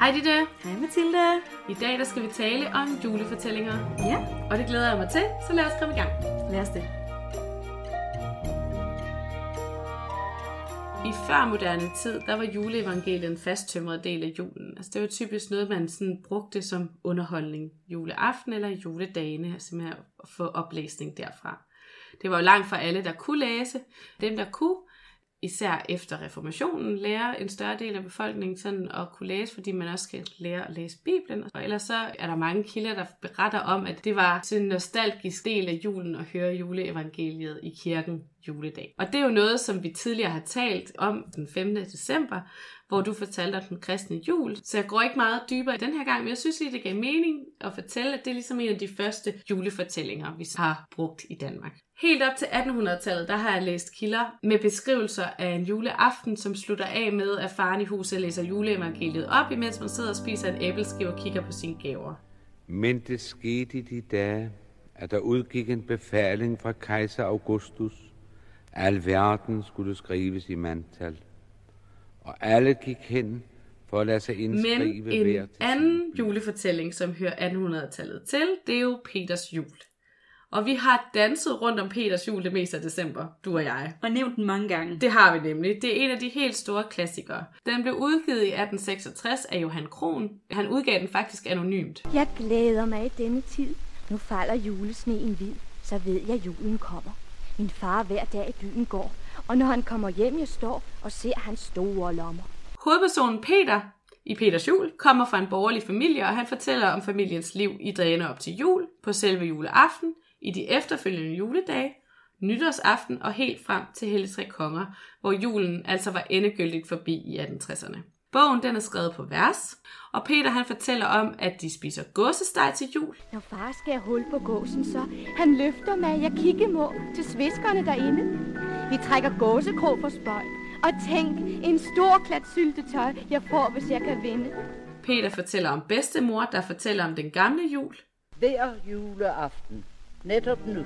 Hej Ditte. Hej Mathilde. I dag der skal vi tale om julefortællinger. Ja, Og det glæder jeg mig til, så lad os komme i gang. lad os det. I førmoderne tid, der var juleevangeliet en fasttømret del af julen. Altså det var typisk noget, man sådan brugte som underholdning juleaften eller juledagene, altså simpelthen at få oplæsning derfra. Det var jo langt fra alle, der kunne læse. Dem, der kunne, især efter reformationen, lærer en større del af befolkningen sådan at kunne læse, fordi man også skal lære at læse Bibelen. Og ellers så er der mange kilder, der beretter om, at det var sådan en nostalgisk del af julen at høre juleevangeliet i kirken juledag. Og det er jo noget, som vi tidligere har talt om den 5. december, hvor du fortalte om den kristne jul. Så jeg går ikke meget dybere i den her gang, men jeg synes lige, det gav mening at fortælle, at det er ligesom en af de første julefortællinger, vi har brugt i Danmark. Helt op til 1800-tallet, der har jeg læst kilder med beskrivelser af en juleaften, som slutter af med, at faren i huset læser juleevangeliet op, imens man sidder og spiser en æbleskive og kigger på sine gaver. Men det skete i de dage, at der udgik en befaling fra kejser Augustus, at al verden skulle skrives i mandtal. Og alle gik hen for at lade sig indskrive Men en anden julefortælling, som hører 1800-tallet til, det er jo Peters jul. Og vi har danset rundt om Peters jul det meste af december, du og jeg. Og nævnt den mange gange. Det har vi nemlig. Det er en af de helt store klassikere. Den blev udgivet i 1866 af Johan Kron. Han udgav den faktisk anonymt. Jeg glæder mig i denne tid. Nu falder julesneen hvid, så ved jeg, at julen kommer. Min far hver dag i byen går, og når han kommer hjem, jeg står og ser hans store lommer. Hovedpersonen Peter i Peters jul kommer fra en borgerlig familie, og han fortæller om familiens liv i dagene op til jul, på selve juleaften, i de efterfølgende juledage, nytårsaften og helt frem til Hellig Tre Konger, hvor julen altså var endegyldigt forbi i 1860'erne. Bogen den er skrevet på vers, og Peter han fortæller om, at de spiser gåsesteg til jul, Når far skærer hul på gåsen, så han løfter mig, jeg kigge må til sviskerne derinde. Vi trækker gåsekrog for spøj. Og tænk, en stor klat syltetøj, jeg får, hvis jeg kan vinde. Peter fortæller om bedstemor, der fortæller om den gamle jul, hver juleaften, netop nu,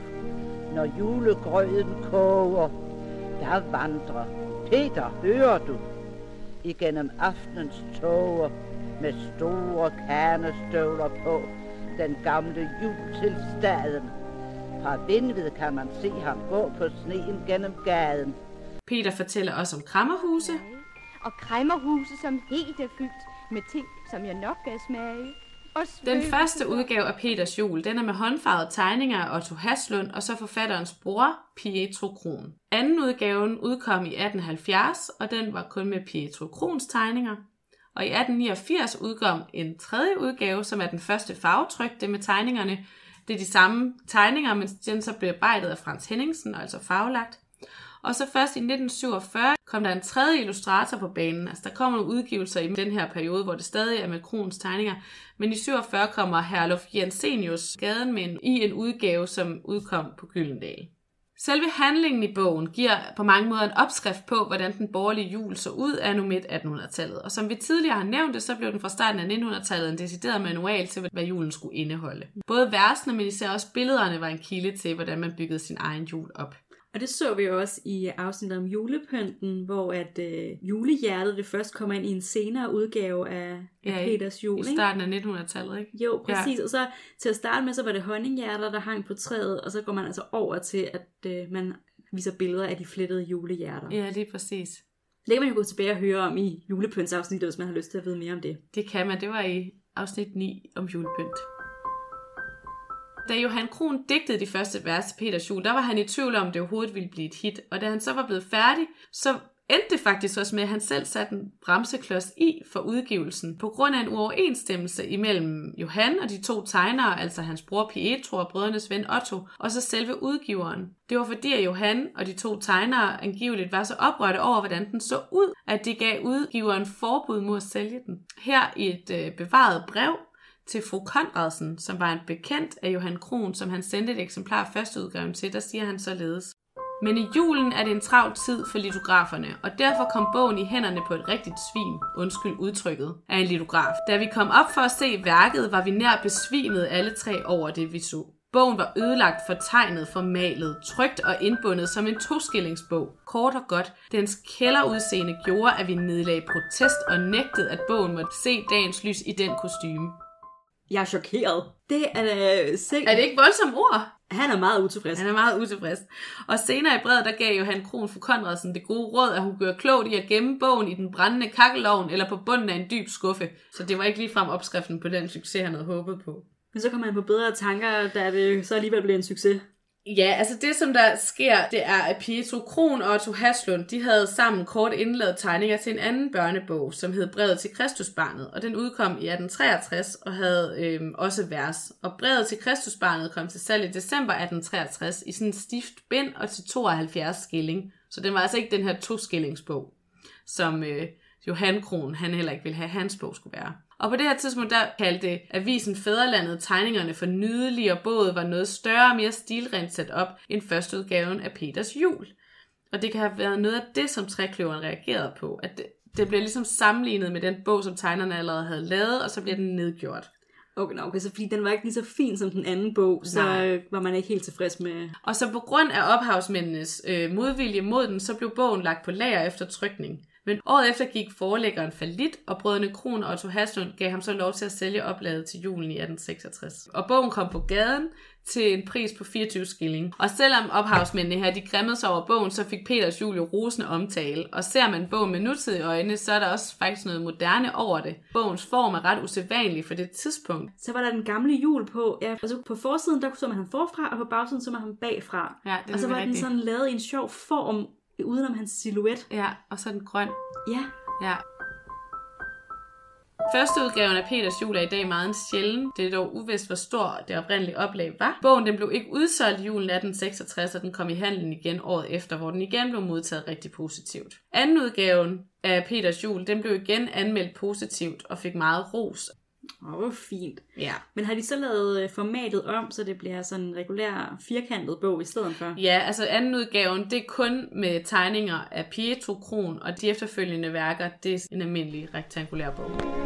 når julegrøden koger, der vandrer Peter, hører du, igennem aftenens tåger med store kanestøvler på, den gamle jul til staden. Fra Vindved kan man se ham gå på sneen gennem gaden. Peter fortæller også om krammerhuse, Og kræmmerhuse, som helt er fyldt med ting, som jeg nok kan smage. Den første udgave af Peters jul, den er med håndfarvede tegninger af Otto Haslund og så forfatterens bror, Pietro Kron. Anden udgaven udkom i 1870, og den var kun med Pietro Krons tegninger. Og i 1889 udkom en tredje udgave, som er den første farvetrykte med tegningerne. Det er de samme tegninger, men den så blev arbejdet af Frans Henningsen, altså farvelagt. Og så først i 1947 kom der en tredje illustrator på banen. Altså der kommer nogle udgivelser i den her periode, hvor det stadig er med Krons tegninger. Men i 47 kommer Herluf Jensenius gaden med en, i en udgave, som udkom på Gyldendal. Selve handlingen i bogen giver på mange måder en opskrift på, hvordan den borgerlige jul så ud af nu midt 1800-tallet. Og som vi tidligere har nævnt det, så blev den fra starten af 1900-tallet en decideret manual til, hvad julen skulle indeholde. Både versene, men især også billederne var en kilde til, hvordan man byggede sin egen jul op. Og det så vi jo også i afsnittet om julepynten, hvor at øh, julehjertet det først kommer ind i en senere udgave af, af Ja, i- Peters jul. I starten af 1900-tallet, ikke? Jo, præcis. Ja. Og så til at starte med, så var det honninghjerter, der hang på træet, og så går man altså over til, at øh, man viser billeder af de flettede julehjerter. Ja. Ja, lige præcis. Det kan man jo gå tilbage og høre om i julepyntsafsnittet, hvis man har lyst til at vide mere om det. Det kan man. Det var i afsnit 9 om julepynt. Da Johan Kron digtede de første vers til Peters jul, der var han i tvivl om, det overhovedet ville blive et hit. Og da han så var blevet færdig, så endte det faktisk også med, at han selv satte en bremseklods i for udgivelsen, på grund af en uoverensstemmelse imellem Johan og de to tegnere, altså hans bror Pietro og brødrenes ven Otto, og så selve udgiveren. Det var fordi, at Johan og de to tegnere angiveligt var så oprørte over, hvordan den så ud, at de gav udgiveren forbud mod at sælge den. Her i et øh, bevaret brev til fru Konradsen, som var en bekendt af Johan Kron, som han sendte et eksemplar af førsteudgaven til, der siger han således. Men i julen er det en travl tid for litograferne, og derfor kom bogen i hænderne på et rigtigt svin, undskyld udtrykket, af en litograf. Da vi kom op for at se værket, var vi nær besvimet alle tre over det, vi så. Bogen var ødelagt, fortegnet, formalet, trygt og indbundet som en toskillingsbog. Kort og godt, dens kælderudseende gjorde, at vi nedlagde protest og nægtede, at bogen måtte se dagens lys i den kostume. Jeg er chokeret. Det er da sikkert... Er det ikke voldsomme ord? Han er meget utilfreds. Han er meget utilfreds. Og senere i brevet, der gav Johan Kron for Konradsen det gode råd, at hun gør klogt i at gemme bogen i den brændende kakkelovn eller på bunden af en dyb skuffe. Så det var ikke ligefrem opskriften på den succes, han havde håbet på. Men så kommer han på bedre tanker, da det så alligevel blev en succes. Ja, altså det som der sker, det er, at Pietro Kron og Otto Haslund, de havde sammen kort indlavet tegninger til en anden børnebog, som hed Brevet til Kristusbarnet, og den udkom i 1863 og havde øhm, også vers. Og Brevet til Kristusbarnet kom til salg i december 1863 i sådan en stift bind og til 72 skilling. Så den var altså ikke den her to-skillingsbog, som øh, Johan Kron, han heller ikke ville have, hans bog skulle være. Og på det her tidspunkt, der kaldte avisen Fæderlandet tegningerne for nydelige, og både var noget større og mere stilrent sat op end førsteudgaven af Peters jul. Og det kan have været noget af det, som trækløveren reagerede på, at det, det bliver ligesom sammenlignet med den bog, som tegnerne allerede havde lavet, og så bliver den nedgjort. Okay, no, okay, så fordi den var ikke lige så fin som den anden bog, så Nej. var man ikke helt tilfreds med... Og så på grund af ophavsmændenes øh, modvilje mod den, så blev bogen lagt på lager efter trykning. Men året efter gik forlæggeren falit, og brødrene Kron og Otto Haslund gav ham så lov til at sælge oplaget til julen i 1866. Og bogen kom på gaden til en pris på 24 skilling. Og selvom ophavsmændene her de grimmede sig over bogen, så fik Peters jul jo rosende omtale. Og ser man bogen med nutidige øjne, så er der også faktisk noget moderne over det. Bogens form er ret usædvanlig for det tidspunkt. Så var der den gamle jul på. Ja, altså på forsiden, der så man ham forfra, og på bagsiden så man ham bagfra. Ja, det og så var nemlig den sådan lavet i en sjov form, udenom hans silhuet. Ja, og så den grøn. Ja, Ja. Første udgaven af Peters jul er i dag meget sjælden. Det er dog uvist, hvor stor det oprindelige oplag var. Bogen den blev ikke udsolgt i julen 1866, og den kom i handlen igen året efter, hvor den igen blev modtaget rigtig positivt. Anden udgaven af Peters jul, den blev igen anmeldt positivt og fik meget ros. Åh, hvor fint. Ja. Men har de så lavet øh, formatet om, så det bliver sådan en regulær firkantet bog i stedet for? Ja, altså anden udgaven, det er kun med tegninger af Pietro Kron, og de efterfølgende værker, det er en almindelig rektangulær bog.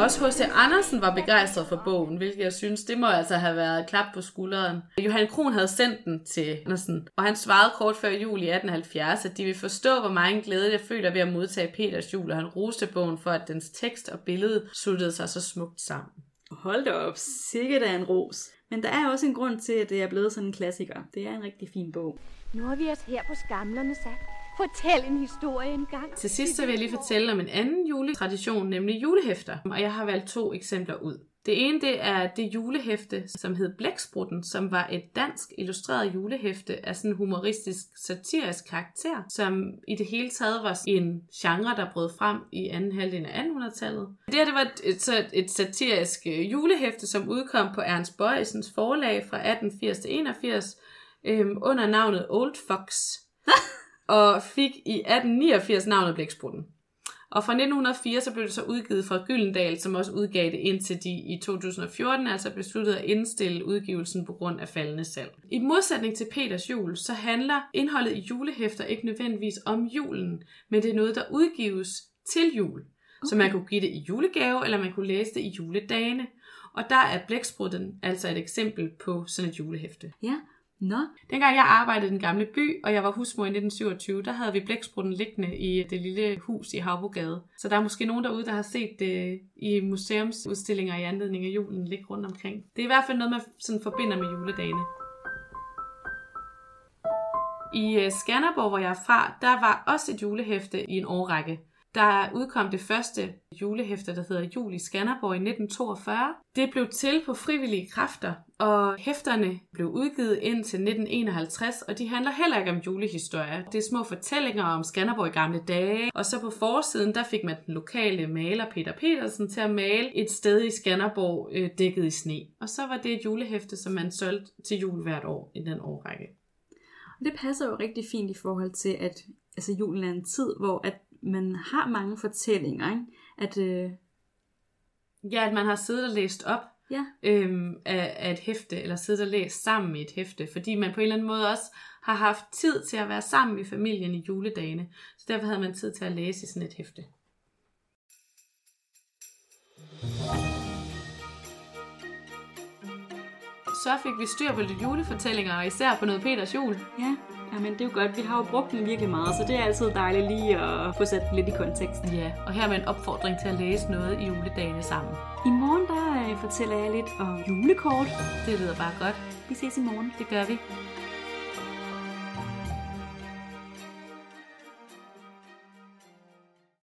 Også H.C. Andersen var begejstret for bogen, hvilket jeg synes, det må altså have været et klap på skulderen. Johan Kron havde sendt den til Andersen, og han svarede kort før jul i 1870, at de vil forstå, hvor meget glæde jeg føler ved at modtage Peters jul, og han roste bogen for, at dens tekst og billede sluttede sig så smukt sammen. Hold da op, sikkert er en ros. Men der er også en grund til, at det er blevet sådan en klassiker. Det er en rigtig fin bog. Nu har vi os her på skamlerne sat. Fortæl en historie engang. Til sidst så vil jeg lige fortælle om en anden juletradition, nemlig julehæfter. Og jeg har valgt to eksempler ud. Det ene det er det julehæfte, som hed Blæksprutten, som var et dansk illustreret julehæfte af sådan en humoristisk, satirisk karakter, som i det hele taget var en genre, der brød frem i anden halvdel af 1800-tallet. Det her det var et, så et satirisk øh, julehæfte, som udkom på Ernst Bøjsens forlag fra 1880 til 81 øhm, under navnet Old Fox og fik i 1889 navnet Blæksprutten. Og fra 1904 så blev det så udgivet fra Gyldendal, som også udgav det indtil de i 2014 altså besluttede at indstille udgivelsen på grund af faldende salg. I modsætning til Peters jul, så handler indholdet i julehæfter ikke nødvendigvis om julen, men det er noget, der udgives til jul. Okay. Så man kunne give det i julegave, eller man kunne læse det i juledagene. Og der er Blæksprutten altså et eksempel på sådan et julehæfte. Ja, nå. Dengang jeg arbejdede i den gamle by, og jeg var husmor i 1927, der havde vi blæksprutten liggende i det lille hus i Havbogade. Så der er måske nogen derude, der har set det i museumsudstillinger i anledning af julen ligge rundt omkring. Det er i hvert fald noget, man sådan forbinder med juledagene. I øh, Skanderborg, hvor jeg er fra, der var også et julehæfte i en årrække. Der udkom det første julehæfte, der hedder Jul i Skanderborg i 1942. Det blev til på frivillige kræfter, og hæfterne blev udgivet indtil 1951, og de handler heller ikke om julehistorier. Det er små fortællinger om Skanderborg i gamle dage, og så på forsiden, der fik man den lokale maler Peter Petersen til at male et sted i Skanderborg øh, dækket i sne. Og så var det et julehæfte, som man solgte til jul hvert år i den årrække. Og det passer jo rigtig fint i forhold til, at altså, julen er en tid, hvor at man har mange fortællinger, ikke? At, øh, Ja, at man har siddet og læst op ja, øhm, af, af et hæfte, eller siddet og læst sammen i et hæfte, fordi man på en eller anden måde også har haft tid til at være sammen i familien i juledagene. Så derfor havde man tid til at læse i sådan et hæfte. så fik vi styr på lidt julefortællinger, og især på noget Peters jul. Ja, jamen det er jo godt. Vi har jo brugt den virkelig meget, så det er altid dejligt lige at få sat den lidt i kontekst. Ja, og her med en opfordring til at læse noget i juledagene sammen. I morgen der øh, fortæller jeg lidt om julekort. Det lyder bare godt. Vi ses i morgen. Det gør vi.